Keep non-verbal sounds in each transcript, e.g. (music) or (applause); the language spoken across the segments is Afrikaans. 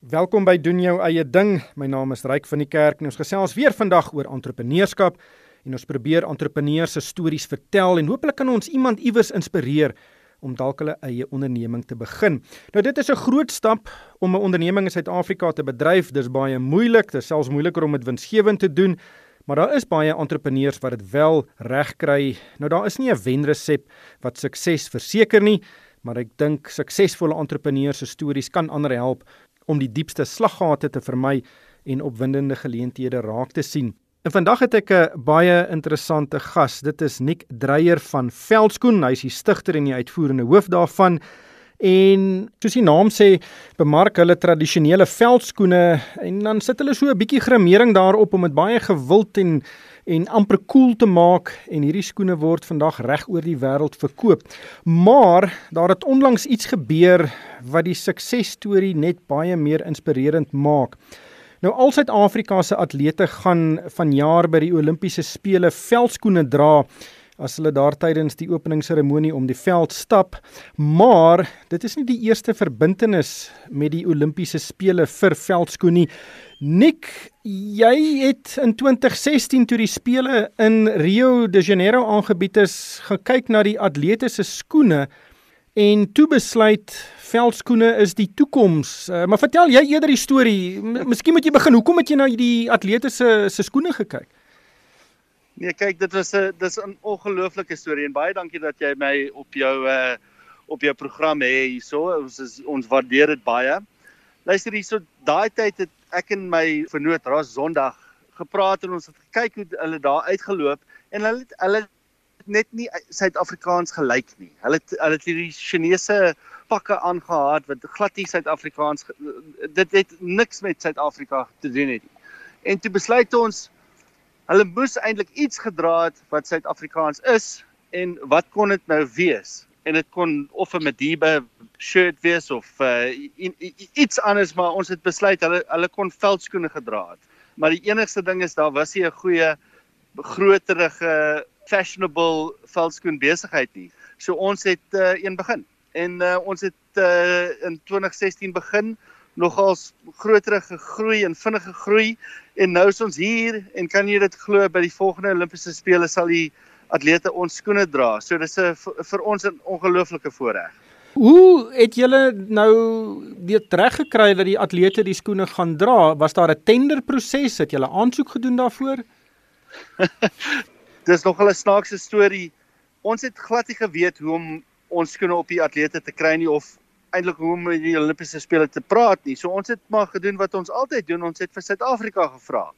Welkom by doen jou eie ding. My naam is Ryk van die Kerk en ons gesels weer vandag oor entrepreneurskap en ons probeer entrepreneurs se stories vertel en hooplik kan ons iemand iewers inspireer om dalk hulle eie onderneming te begin. Nou dit is 'n groot stap om 'n onderneming in Suid-Afrika te bedryf. Dis baie moeilik, dit is selfs moeiliker om dit winsgewend te doen. Maar daar is baie entrepreneurs wat dit wel reg kry. Nou daar is nie 'n wenresep wat sukses verseker nie, maar ek dink suksesvolle entrepreneurs se stories kan ander help om die diepste slaggate te vermy en opwindende geleenthede raak te sien. En vandag het ek 'n baie interessante gas. Dit is Nick Dreyer van Veldskoen. Hy is die stigter en die uitvoerende hoof daarvan. En soos die naam sê, bemark hulle tradisionele veldskoene en dan sit hulle so 'n bietjie grimering daarop om dit baie gewild en en amper cool te maak en hierdie skoene word vandag reg oor die wêreld verkoop. Maar daar het onlangs iets gebeur wat die suksesstorie net baie meer inspirerend maak. Nou al Suid-Afrika se atlete gaan vanjaar by die Olimpiese spele veldskoene dra as hulle daar tydens die openingsseremonie om die veld stap, maar dit is nie die eerste verbintenis met die Olimpiese spele vir veldskoen nie. Nik, jy het in 2016 toe die spele in Rio de Janeiro aangebied is, gekyk na die atlete se skoene en toe besluit veldskoene is die toekoms. Uh, maar vertel jy eerder die storie. Miskien moet jy begin. Hoekom het jy na die atlete se se skoene gekyk? Nee, kyk, dit was 'n dis 'n ongelooflike storie en baie dankie dat jy my op jou uh op jou program hê hierso. Ons is ons waardeer dit baie. Luister hierso, daai tyd het ek en my vernoot Ras Sondag gepraat en ons het gekyk hoe hulle daar uitgeloop en hulle het, hulle het net nie Suid-Afrikaans gelyk nie. Hulle het, hulle het hierdie Chinese pakke aangehaat wat glad nie Suid-Afrikaans dit het niks met Suid-Afrika te doen het nie. En toe besluit ons Hulle moes eintlik iets gedra het wat Suid-Afrikaans is en wat kon dit nou wees? En dit kon of 'n Mediba shirt wees of uh, iets anders, maar ons het besluit hulle hulle kon veldskoene gedra het. Maar die enigste ding is daar was nie 'n goeie groterige fashionable veldskoen besigheid nie. So ons het uh, een begin. En uh, ons het uh, in 2016 begin nogals groter gegroei en vinnige groei en nou is ons hier en kan jy dit glo by die volgende Olimpiese spele sal die atlete ons skoene dra. So dis 'n vir ons 'n ongelooflike voorreg. Hoe het julle nou dit reg gekry dat die atlete die skoene gaan dra? Was daar 'n tenderproses? Het julle aansoek gedoen daarvoor? (laughs) dis nog 'n snaakse storie. Ons het glad nie geweet hoe om ons skoene op die atlete te kry nie of eintlik hoe om met die Olimpiese spele te praat nie. So ons het maar gedoen wat ons altyd doen. Ons het vir Suid-Afrika gevra.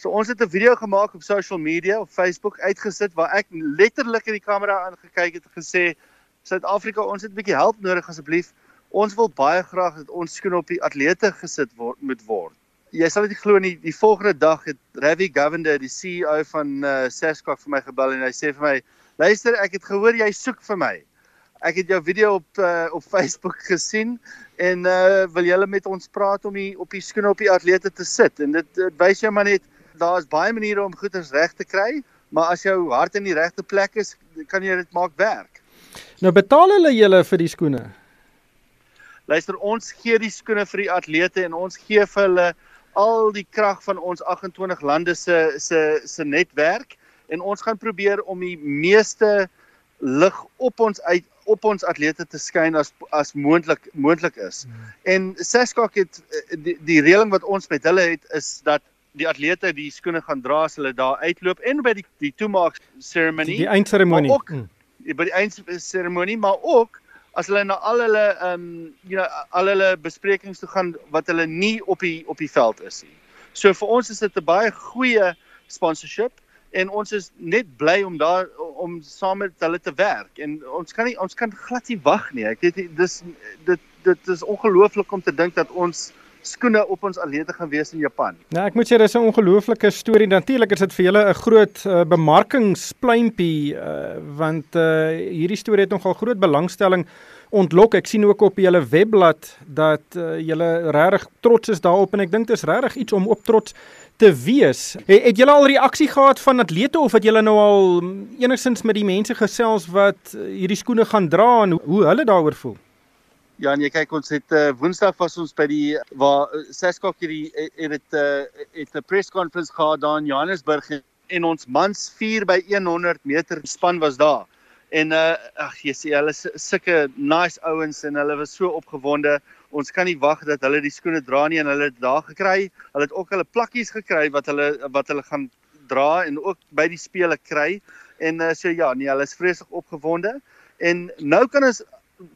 So ons het 'n video gemaak op social media, op Facebook uitgesit waar ek letterlik in die kamera aangekyk het en gesê Suid-Afrika, ons het 'n bietjie help nodig asseblief. Ons wil baie graag dat ons skoene op die atlete gesit word moet word. Jy sal dit glo nie, die volgende dag het Ravi Govender, die CEO van uh, Sasquatch vir my gebel en hy sê vir my: "Luister, ek het gehoor jy soek vir my." Ek het jou video op uh, op (laughs) Facebook gesien en uh wil jy met ons praat om die op die skoene op die atlete te sit en dit, dit wys jou maar net daar's baie maniere om goeders reg te kry, maar as jou hart in die regte plek is, kan jy dit maak werk. Nou betaal hulle julle vir die skoene. Luister, ons gee die skoene vir die atlete en ons gee vir hulle al die krag van ons 28 lande se se se netwerk en ons gaan probeer om die meeste lig op ons uit op ons atlete te skyn as as moontlik moontlik is. Hmm. En Seskak het eh, die, die reëling wat ons met hulle het is dat die atlete die skoene gaan dra as hulle daar uitloop en by die die toemaak seremonie. Die, die eindseremonie. Ook hmm. by die eindseremonie, maar ook as hulle na al hulle ehm um, you know al hulle besprekings toe gaan wat hulle nie op die op die veld is nie. So vir ons is dit 'n baie goeie sponsorship en ons is net bly om daar om saam met hulle te werk en ons kan nie ons kan glad nie wag nie. Ek weet dis dit dit is ongelooflik om te dink dat ons skoene op ons atlete gaan wees in Japan. Nou ek moet sê dis 'n ongelooflike storie. Natuurlik is dit vir julle 'n groot uh, bemarkingspleintjie uh, want uh, hierdie storie het nogal groot belangstelling ontlok. Ek sien ook op julle webblad dat uh, julle regtig trots is daarop en ek dink dit is regtig iets om op trots te wees. Het, het julle al reaksie gehad van atlete of het julle nou al enigstens met die mense gesels wat hierdie skoene gaan dra en hoe hulle daaroor voel? Ja, nee, kyk ons het uh, Woensdag was ons by die waar uh, Saskok hierdie het dit uh, het 'n press conference gehad daar in Johannesburg en ons mans 4 by 100 meter span was daar. En uh ag jy sien hulle sulke nice ouens en hulle was so opgewonde. Ons kan nie wag dat hulle die skoene dra nie en hulle het daar gekry. Hulle het ook hulle plakkies gekry wat hulle wat hulle gaan dra en ook by die spele kry. En uh, so ja, nee, hulle is vreeslik opgewonde. En nou kan ons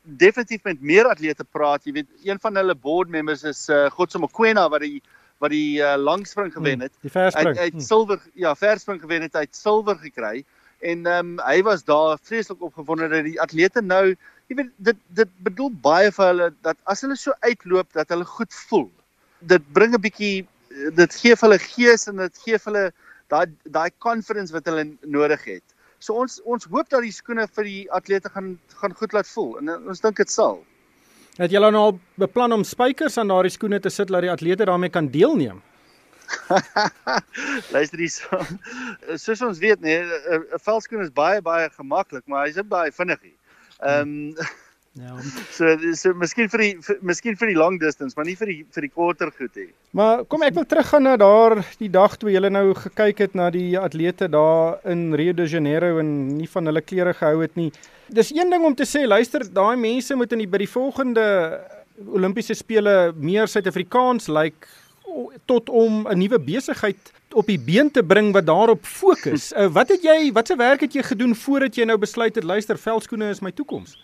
definitief met meer atlete praat. Jy weet, een van hulle board members is uh, Godsomokwena wat die wat die uh, langspring gewen het. Hmm, die verspring. Hy het silwer, hmm. ja, verspring gewen het, hy het silwer gekry. En ehm um, hy was daar vreeslik opgewonde dat die atlete nou, jy weet, dit dit bedoel baie vir hulle dat as hulle so uitloop dat hulle goed voel. Dit bring 'n bietjie dit gee vir hulle gees en dit gee vir hulle daai daai confidence wat hulle nodig het. So ons ons hoop dat die skoene vir die atlete gaan gaan goed laat voel en ons dink dit sal. Het julle nou al beplan om spykers aan daardie skoene te sit dat die atlete daarmee kan deelneem? (laughs) Luister hier so. Soos ons weet nee, 'n veldskoen is baie baie gemaklik, maar hy's baie vinnig. Ehm um, (laughs) Ja. So so miskien vir die vir, miskien vir die long distance, maar nie vir die vir die korter goed hê. Maar kom ek wil teruggaan na daar die dag toe jy nou gekyk het na die atlete daar in Rio de Janeiro en nie van hulle klere gehou het nie. Dis een ding om te sê, luister, daai mense moet in die by die volgende Olimpiese spele meer Suid-Afrikaans lyk like, tot om 'n nuwe besigheid op die been te bring wat daarop fokus. Uh, (laughs) wat het jy watse werk het jy gedoen voordat jy nou besluit het luister veldskoene is my toekoms?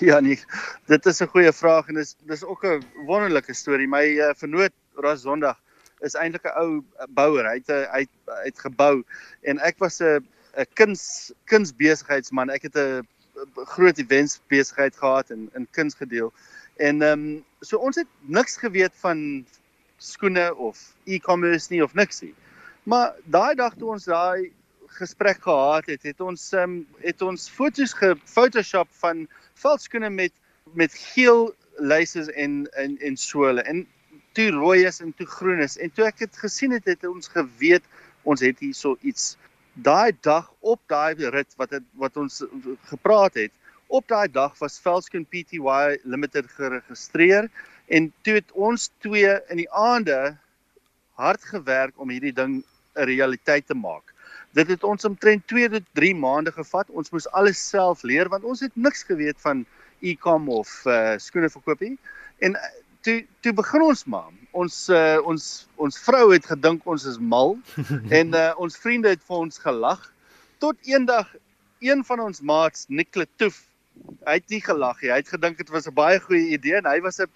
Ja nee, dit is 'n goeie vraag en dis dis ook 'n wonderlike storie. My uh, vernoot Ras Sondag is eintlik 'n ou bouer. Hy het hy het, hy het gebou en ek was 'n 'n kuns kunsbesigheidsman. Ek het 'n groot events besigheid gehad en in kuns gedeel. En ehm um, so ons het niks geweet van skoene of e-commerce nie of niks nie. Maar daai dag toe ons daai gesprek gehad het, het ons um, het ons foto's gefotoshop van veldskoene met met geel lyse en en en sole en toe rooi is en toe groen is. En toe ek dit gesien het het ons geweet ons het hier so iets. Daai dag op daai rit wat het, wat ons gepraat het op daai dag was Veldskoen Pty Limited geregistreer en toe het ons twee in die aande hard gewerk om hierdie ding 'n realiteit te maak Dit het ons omtrent 2 tot 3 maande gevat. Ons moes alles self leer want ons het niks geweet van e-com of uh skoene verkoop nie. En uh, toe toe begin ons maar. Ons uh ons ons vrou het gedink ons is mal (laughs) en uh ons vriende het vir ons gelag tot eendag een van ons maats Nikle Toef hy het nie gelag nie. Hy het gedink dit was 'n baie goeie idee en hy was 'n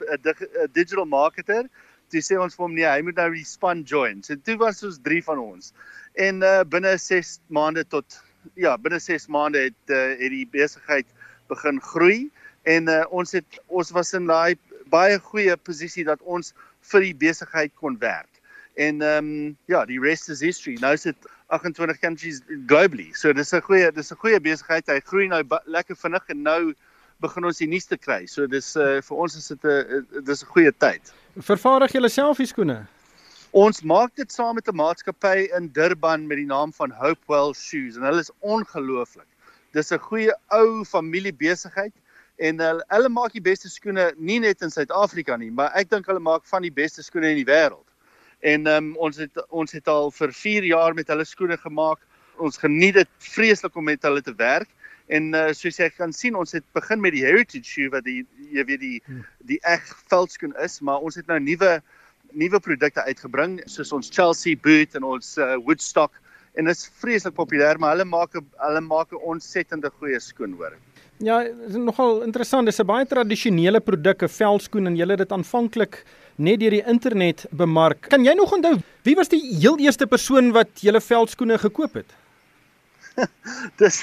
digital marketer. Toe sê ons vir hom nee, hy moet nou die span join. So toe was ons 3 van ons en uh, binne 6 maande tot ja, binne 6 maande het uh, het die besigheid begin groei en uh, ons het ons was in daai baie goeie posisie dat ons vir die besigheid kon werk. En ehm um, ja, die rest is history. Nou is dit 28 countries globally. So dis 'n goeie dis 'n goeie besigheid. Hy groei nou lekker vinnig en nou begin ons die nuus te kry. So dis uh, vir ons is dit 'n dis 'n goeie tyd. Vervaardig julle self die skoene? Ons maak dit saam met 'n maatskappy in Durban met die naam van Hopewell Shoes en hulle is ongelooflik. Dis 'n goeie ou familiebesigheid en hulle, hulle maak die beste skoene nie net in Suid-Afrika nie, maar ek dink hulle maak van die beste skoene in die wêreld. En um, ons het ons het al vir 4 jaar met hulle skoene gemaak. Ons geniet dit vreeslik om met hulle te werk. En uh, soos jy kan sien, ons het begin met die heritage shoe wat die jy weet die hmm. die eg veldskoen is, maar ons het nou nuwe nuwe produkte uitgebring soos ons Chelsea boot en ons uh, Woodstock en dit is vreeslik populêr maar hulle maak hulle maak 'n ontsettende goeie skoen hoor. Ja, dit is nogal interessant. Dis 'n baie tradisionele produk, 'n veldskoen en jy het dit aanvanklik net deur die internet bemark. Kan jy nog onthou wie was die heel eerste persoon wat julle veldskoene gekoop het? (laughs) dis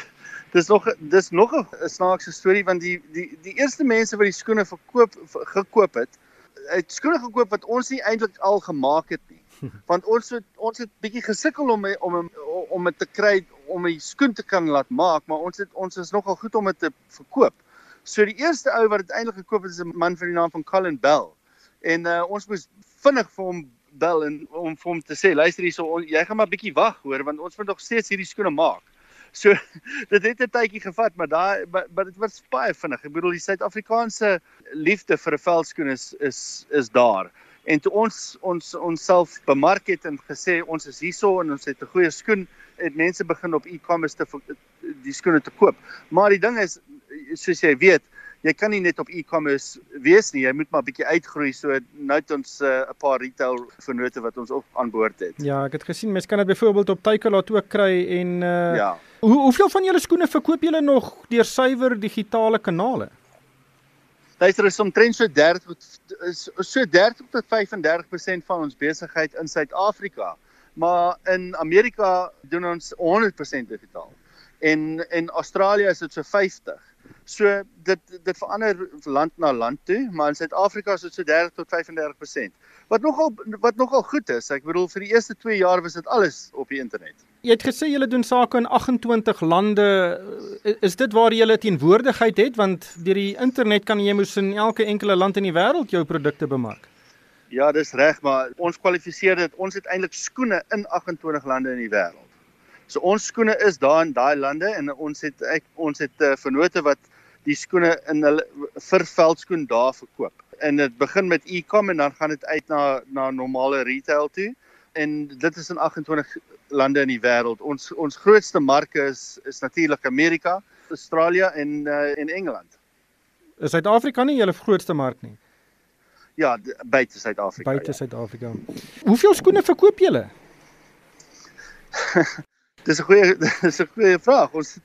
dis nog dis nog 'n snaakse storie want die die die eerste mense wat die skoene verkoop gekoop het het skoene gekoop wat ons nie eintlik al gemaak het nie. (laughs) Want ons het ons het bietjie gesukkel om om om dit te kry om 'n skoen te kan laat maak, maar ons het ons is nogal goed om dit te verkoop. So die eerste ou wat dit eintlik gekoop het is 'n man van die naam van Colin Bell. En uh, ons moes vinnig vir hom bel en om vir hom te sê, luister hierso, jy gaan maar bietjie wag hoor want ons moet nog steeds hierdie skoene maak. (laughs) So dit het 'n tydjie gevat, maar daai maar dit was baie vinnig. Ek bedoel die Suid-Afrikaanse liefde vir 'n veldskoen is is is daar. En toe ons ons onsself bemark het en gesê ons is hierso en ons het 'n goeie skoen, het mense begin op e-commerce te die skoene te koop. Maar die ding is soos jy weet, jy kan nie net op e-commerce wees nie. Jy moet maar bietjie uitgroei. So nou het ons eh, 'n uh, paar retail vennote wat ons ook aan boord het. Ja, ek het gesien mense kan dit byvoorbeeld op Takealot ook kry en uh Ja. Hoe hoeveel van julle skoene verkoop julle nog deur suiwer digitale kanale? Luister, is omtrent so 30 is so 30 tot 35% van ons besigheid in Suid-Afrika. Maar in Amerika doen ons 100% digitaal. En in Australië is dit so 50. So dit dit verander land na land toe, maar in Suid-Afrika is dit so 30 tot 35%. Wat nogal wat nogal goed is. Ek bedoel vir die eerste 2 jaar was dit alles op die internet. Jy het gesê julle doen sake in 28 lande. Is dit waar jy julle teenwoordigheid het want deur die internet kan jy mos in elke enkele land in die wêreld jou produkte bemark? Ja, dis reg, maar ons kwalifiseer dit. Ons het eintlik skoene in 28 lande in die wêreld. So ons skoene is daar in daai lande en ons het ek, ons het uh, vennote wat die skoene in hulle vir veldskoen daar verkoop. En dit begin met e-com en dan gaan dit uit na na normale retail toe. En dit is in 28 lande in die wêreld. Ons ons grootste marke is is natuurlik Amerika, Australië en uh, en Engeland. Is Suid-Afrika nie julle grootste mark nie? Ja, buite Suid-Afrika. Buite ja. Suid-Afrika. Hoeveel skoene verkoop julle? (laughs) Dis 'n goeie (laughs) dis 'n goeie vraag. Ons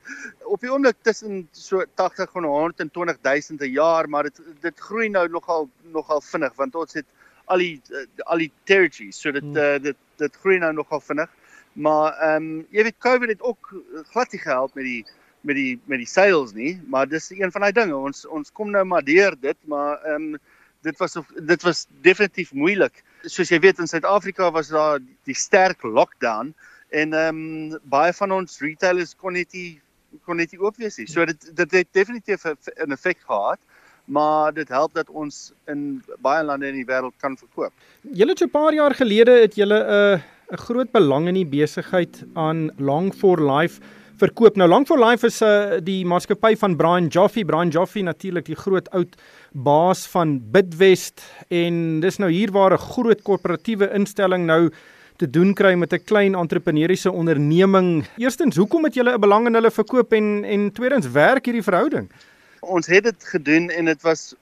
op die oomblik tussen so 80 en 120 000 'n jaar, maar dit dit groei nou nogal nogal vinnig want ons het al die al die territories. So dit hmm. uh, dit dit groei nou nogal vinnig. Maar ehm um, jy weet COVID het ook glad nie gehelp met die met die met die sales nie, maar dis een van daai dinge. Ons ons kom nou maar deur dit, maar ehm um, dit was dit was definitief moeilik. Soos jy weet in Suid-Afrika was daar die sterk lockdown en ehm um, baie van ons retailers kon net nie kon net nie oop wees nie. So dit dit het definitief 'n effek gehad, maar dit help dat ons in baie lande in die wêreld kan verkoop. Julle het so 'n paar jaar gelede het julle 'n uh, 'n groot belang in die besigheid aan Long for Life verkoop. Nou Long for Life is uh, die maatskappy van Brian Joffe, Brian Joffe natuurlik die groot oud baas van Bidwest en dis nou hier waar 'n groot korporatiewe instelling nou te doen kry met 'n klein entrepreneursiese onderneming. Eerstens, hoekom het julle 'n belang in hulle verkoop en en tweedens, werk hierdie verhouding? Ons het dit gedoen en dit was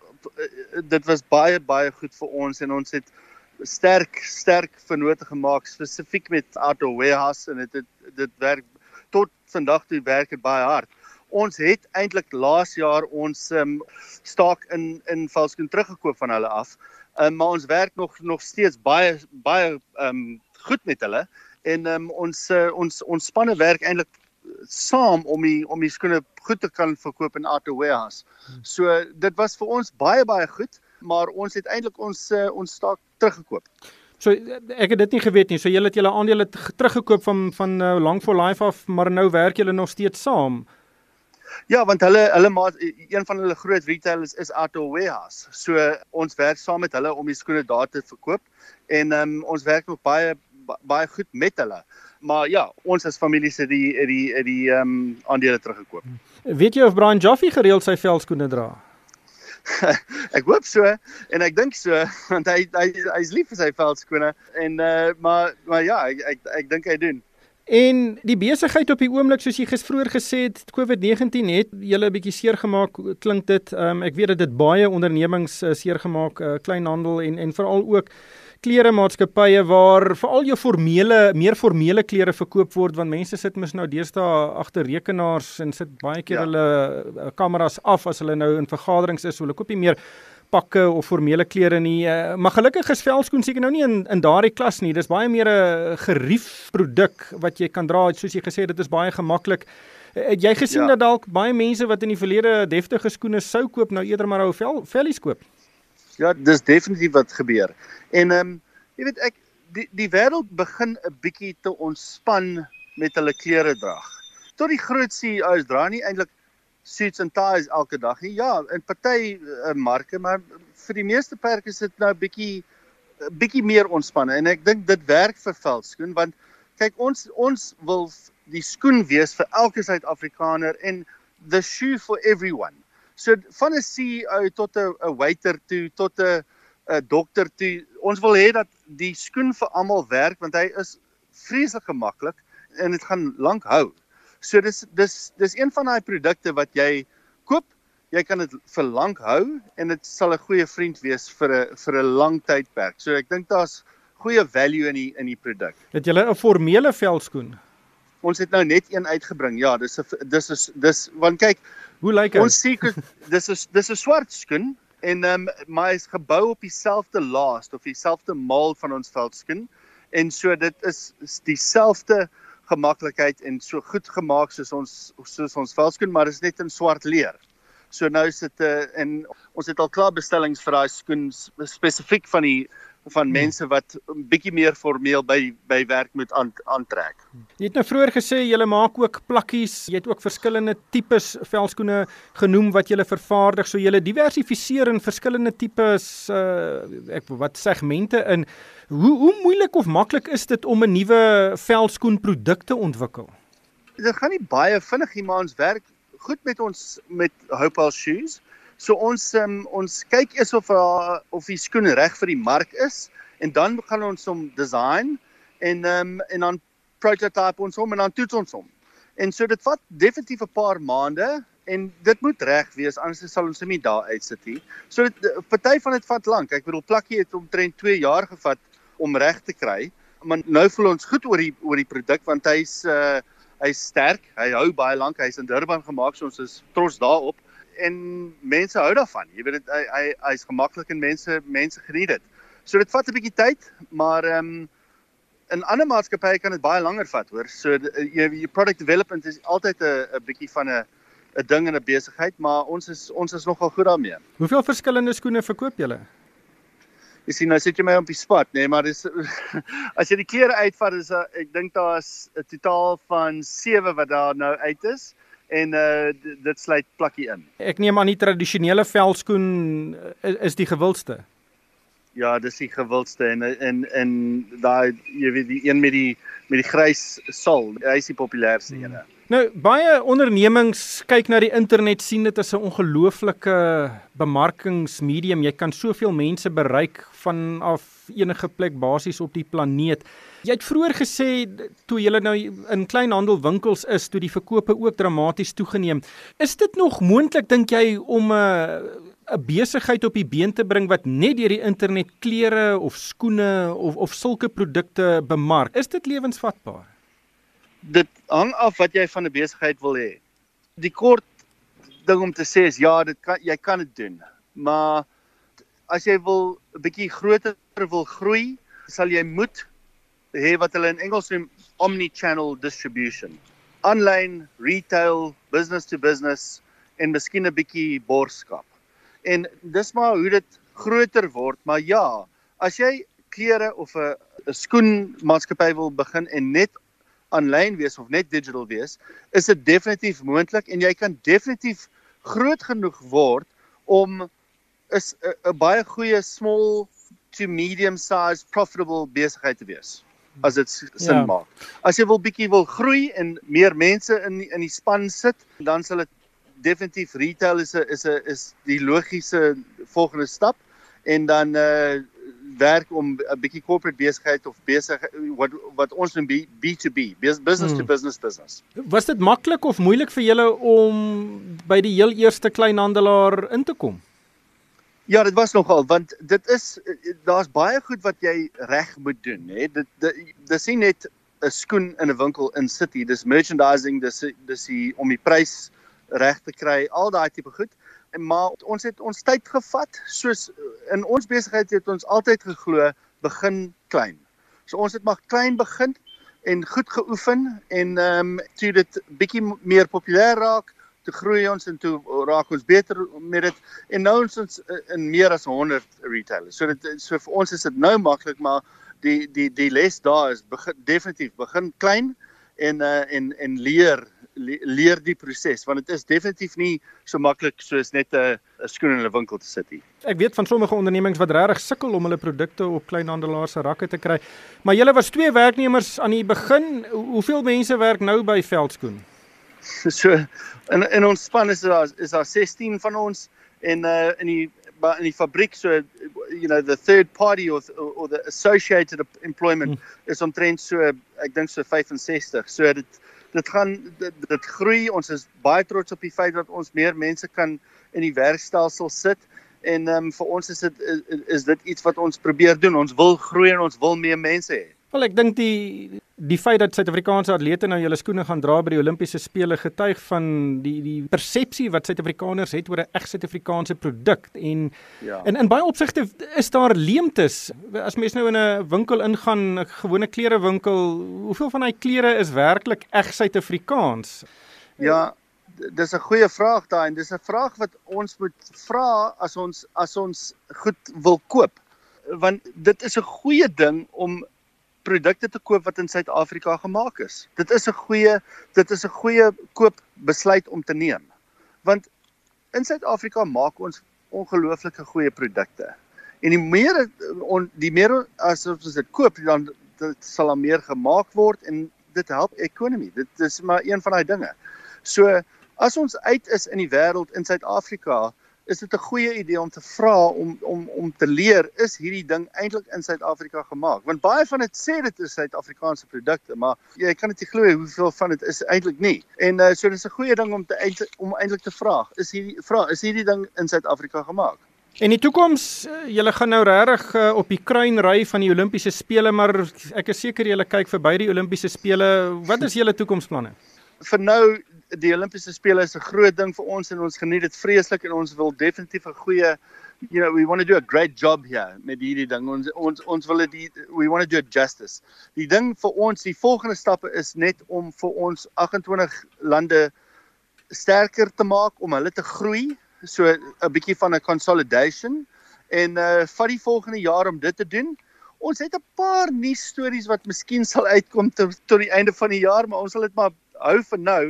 dit was baie baie goed vir ons en ons het sterk sterk vennote gemaak spesifiek met Auto Warehouse en dit het dit werk tot vandag toe werk dit baie hard. Ons het eintlik laas jaar ons um, staak in in Valskoen teruggekoop van hulle af. Um, maar ons werk nog nog steeds baie baie um, goed met hulle en um, ons uh, ons ons spanne werk eintlik saam om die om die skoene goed te kan verkoop in Auto Warehouse. So dit was vir ons baie baie goed, maar ons het eintlik ons uh, ons staak teruggekoop. So ek het dit nie geweet nie. So julle het julle aandele teruggekoop van van uh, Long for Life af, maar nou werk julle nog steeds saam. Ja, want hulle hulle maat een van hulle groot retailers is Auto Warehouse. So ons werk saam met hulle om die skoene daar te verkoop en um, ons werk nog baie baie goed met hulle. Maar ja, ons as familie se die die die ehm um, aandele teruggekoop. Weet jy of Brian Jaffe gereeld sy velskoene dra? (laughs) ek hoop so en ek dink so (laughs) want hy hy hy's lief vir sy veldskone en uh maar maar ja ek ek, ek dink hy doen. En die besigheid op die oomblik soos jy gesvroeër gesê het COVID-19 het julle 'n bietjie seer gemaak klink dit um, ek weet dat dit baie ondernemings uh, seer gemaak uh, kleinhandel en en veral ook klere maatskappye waar veral jou formele meer formele klere verkoop word want mense sit mos nou deesdae agter rekenaars en sit baie keer ja. hulle uh, kameras af as hulle nou in vergaderings is, so hulle koop nie meer pakke of formele klere nie. Uh, maar gelukkig is velskoen seker nou nie in in daardie klas nie. Dis baie meer 'n gerief produk wat jy kan dra, soos jy gesê het, dit is baie gemaklik. Uh, het jy gesien ja. dat dalk baie mense wat in die verlede deftige skoene sou koop nou eerder maar ou vel vellies koop? Ja, dis definitief wat gebeur. En ehm um, jy weet ek die die wêreld begin 'n bietjie te ontspan met hulle klere drag. Tot die groot CEOs dra nie eintlik suits en ties elke dag nie. Ja, in party uh, marke, maar vir die meeste perke is dit nou bietjie bietjie meer ontspanne en ek dink dit werk vir veldskoen want kyk ons ons wil die skoen wees vir elke Suid-Afrikaner en the shoe for everyone. So van 'n CEO tot 'n 'n waiter toe tot 'n 'n dokter toe. Ons wil hê dat die skoen vir almal werk want hy is vreeslik gemaklik en dit gaan lank hou. So dis dis dis een van daai produkte wat jy koop, jy kan dit vir lank hou en dit sal 'n goeie vriend wees vir 'n vir 'n lang tydperk. So ek dink daar's goeie value in die in die produk. Het jy 'n formele velskoen? Ons het nou net een uitgebring. Ja, dis 'n dis is dis want kyk, hoe lyk hy? Ons seker dis is dis 'n swart skoen en ehm um, maar hy's gebou op dieselfde last of dieselfde mold van ons velskoen en so dit is, is dieselfde gemaklikheid en so goed gemaak soos ons soos ons velskoen, maar dit is net in swart leer. So nou is dit 'n uh, eh, en ons het al klaar bestellings vir daai skoen spesifiek van die van hmm. mense wat 'n bietjie meer formeel by by werk moet aantrek. Jy het nou vroeër gesê jy maak ook plakkies, jy het ook verskillende tipes velskoene genoem wat jy vervaardig, so jy diversifiseer in verskillende tipes uh ek wat segmente in. Hoe hoe moeilik of maklik is dit om 'n nuwe velskoen produk te ontwikkel? Dit gaan nie baie vinnig nie, maar ons werk goed met ons met Hopal Shoes. So ons um, ons kyk eers of uh, of die skoen reg vir die mark is en dan gaan ons hom design en um, en dan prototype ons hom en dan toets ons hom. En so dit vat definitief 'n paar maande en dit moet reg wees anders sal ons hom nie daar uitsit nie. So dit party van dit vat lank. Ek bedoel plakkie het omtrent 2 jaar gevat om reg te kry. Maar nou voel ons goed oor die oor die produk want hy's uh hy's sterk. Hy hou baie lank. Hy's in Durban gemaak, so ons is trots daarop en mense hou daarvan. Jy weet dit hy hy hy's gemaklik en mense mense geniet dit. So dit vat 'n bietjie tyd, maar ehm um, in ander maatskappye kan dit baie langer vat, hoor. So jy jy product development is altyd 'n 'n bietjie van 'n 'n ding in 'n besigheid, maar ons is ons is nogal goed daarmee. Hoeveel verskillende skoene verkoop julle? Jy sien nou sit jy my op die spot, nê, nee, maar dis (laughs) as jy die klere uitvat is ek dink daar's 'n totaal van 7 wat daar nou uit is en uh dit sluit plakkie in. Ek neem aan die tradisionele velskoen is, is die gewildste. Ja, dis die gewildste en en en daai jy weet die een met die met die grys sal, hy is die populairste hmm. een. Nou baie ondernemings kyk na die internet sien dit as 'n ongelooflike bemarkingsmedium. Jy kan soveel mense bereik vanaf enige plek basies op die planeet. Jy het vroeër gesê toe jy nou in kleinhandelwinkels is, toe die verkope ook dramaties toegeneem. Is dit nog moontlik dink jy om 'n uh, 'n besigheid op die been te bring wat net deur die internet klere of skoene of of sulke produkte bemark? Is dit lewensvatbaar? Dit hang af wat jy van 'n besigheid wil hê. Die kort ding om te sê is ja, dit kan jy kan dit doen. Maar as jy wil 'n bietjie groter wil groei, sal jy moet hê wat hulle in Engels noem omni-channel distribution. Online, retail, business to business en miskien 'n bietjie borskap. En dis maar hoe dit groter word, maar ja, as jy klere of 'n 'n skoenmaatskappy wil begin en net aanlyn wees of net digital wees, is dit definitief moontlik en jy kan definitief groot genoeg word om is 'n baie goeie small to medium sized profitable besigheid te wees as dit sin ja. maak. As jy wil bietjie wil groei en meer mense in in die span sit, dan sal dit definitief retail is 'n is 'n is die logiese volgende stap en dan uh werk om 'n bietjie corporate besigheid of besig wat wat ons noem B2B, business hmm. to business business. Was dit maklik of moeilik vir julle om by die heel eerste kleinhandelaar in te kom? Ja, dit was nogal want dit is daar's baie goed wat jy reg moet doen, hè. Dit dis nie net 'n skoen in 'n winkel in city, dis merchandising, dis dis die om die prys reg te kry, al daai tipe goed. En maar ons het ons tyd gevat, soos in ons besigheid het ons altyd geglo begin klein. So ons het maar klein begin en goed geoefen en ehm um, toe dit bietjie meer populêr raak, toe groei ons en toe raak ons beter met dit en nou is ons in meer as 100 retailers. So dit so vir ons is dit nou maklik maar die die die les daar is begin definitief begin klein en uh en en leer leer die proses want dit is definitief nie so maklik soos net 'n 'n skoen in 'n winkel te sit nie. Ek weet van sommige ondernemings wat regtig sukkel om hulle produkte op kleinhandelaars se rakke te kry. Maar julle was twee werknemers aan die begin. Hoeveel mense werk nou by Veldskoen? (laughs) So in in ons span is daar is daar 16 van ons en uh in die in die fabriek so you know the third party or or the associated employment hmm. is omtrent so ek dink so 65. So dit dit gaan dit, dit groei. Ons is baie trots op die feit dat ons meer mense kan in die werkstelsel sit en ehm um, vir ons is dit is, is dit iets wat ons probeer doen. Ons wil groei en ons wil meer mense hê. Wel ek dink die die feit dat Suid-Afrikaanse atlete nou julle skoene gaan dra by die Olimpiese spele getuig van die die persepsie wat Suid-Afrikaners het oor 'n reg Suid-Afrikaanse produk en ja. en in baie opsigte is daar leemtes. As mens nou in 'n winkel ingaan 'n gewone klerewinkel hoeveel van daai klere is werklik reg Suid-Afrikaans? Ja dis 'n goeie vraag daai en dis 'n vraag wat ons moet vra as ons as ons goed wil koop. Want dit is 'n goeie ding om produkte te koop wat in Suid-Afrika gemaak is. Dit is 'n goeie dit is 'n goeie koopbesluit om te neem. Want in Suid-Afrika maak ons ongelooflike goeie produkte. En die meer on, die meer as ons dit koop, dan dit sal dan meer gemaak word en dit help ekonomie. Dit is maar een van daai dinge. So as ons uit is in die wêreld in Suid-Afrika, is dit 'n goeie idee om te vra om om om te leer is hierdie ding eintlik in Suid-Afrika gemaak want baie van dit sê dit is Suid-Afrikaanse produkte maar jy kan dit nie glo hoeveel van dit is eintlik nie en uh, so dis 'n goeie ding om te om eintlik te vra is hierdie vra is hierdie ding in Suid-Afrika gemaak En die toekoms, eh, julle gaan nou regtig uh, op die kruin ry van die Olimpiese spele, maar ek is seker julle kyk verby die Olimpiese spele. Wat is julle toekomsplanne? Vir nou die Olimpiese spele is 'n groot ding vir ons en ons geniet dit vreeslik en ons wil definitief 'n goeie you know we want to do a great job here met hierdie ding ons ons ons wil dit we want to do it justice. Die ding vir ons die volgende stappe is net om vir ons 28 lande sterker te maak om hulle te groei so 'n bietjie van 'n consolidation en uh vir die volgende jaar om dit te doen. Ons het 'n paar nuus stories wat miskien sal uitkom tot tot die einde van die jaar, maar ons sal dit maar hou vir nou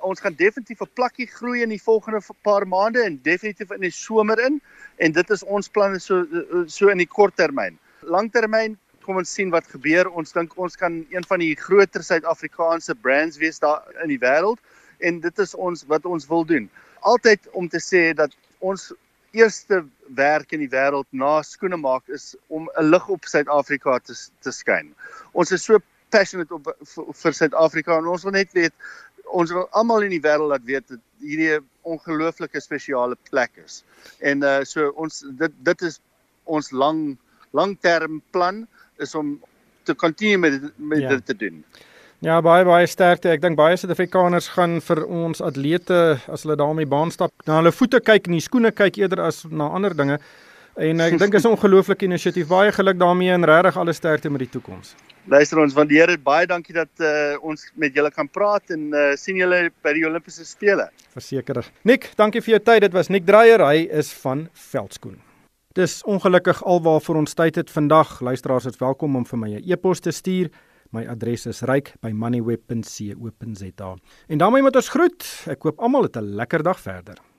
ons gaan definitief 'n plakkie groei in die volgende paar maande en definitief in die somer in en dit is ons planne so so in die kort termyn. Langtermyn kom ons sien wat gebeur. Ons dink ons kan een van die groter Suid-Afrikaanse brands wees daar in die wêreld en dit is ons wat ons wil doen. Altyd om te sê dat ons eerste werk in die wêreld na skoene maak is om 'n lig op Suid-Afrika te te skyn. Ons is so passionate op vir Suid-Afrika en ons wil net weet ons wil almal in die wêreld laat weet dat hierdie 'n ongelooflike spesiale plek is. En uh so ons dit dit is ons lang langterm plan is om te kontinuer met met ja. dit te doen. Ja, baie baie sterkte. Ek dink baie Suid-Afrikaners gaan vir ons atlete as hulle daar op die baan stap, na hulle voete kyk en die skoene kyk eerder as na ander dinge. En ek dink is 'n ongelooflike inisiatief. Baie geluk daarmee en regtig alle sterkte met die toekoms. Luister ons waardeer dit baie dankie dat uh, ons met julle kan praat en uh, sien julle by die Olimpiese spele. Verseker. Nik, dankie vir jou tyd. Dit was Nik Dreyer. Hy is van Veldskoen. Dis ongelukkig alwaar ons tyd het vandag. Luisteraars is welkom om vir my 'n e-pos te stuur. My adres is ryk@moneyweb.co.za. En daarmee moet ons groet. Ek koop almal 'n lekker dag verder.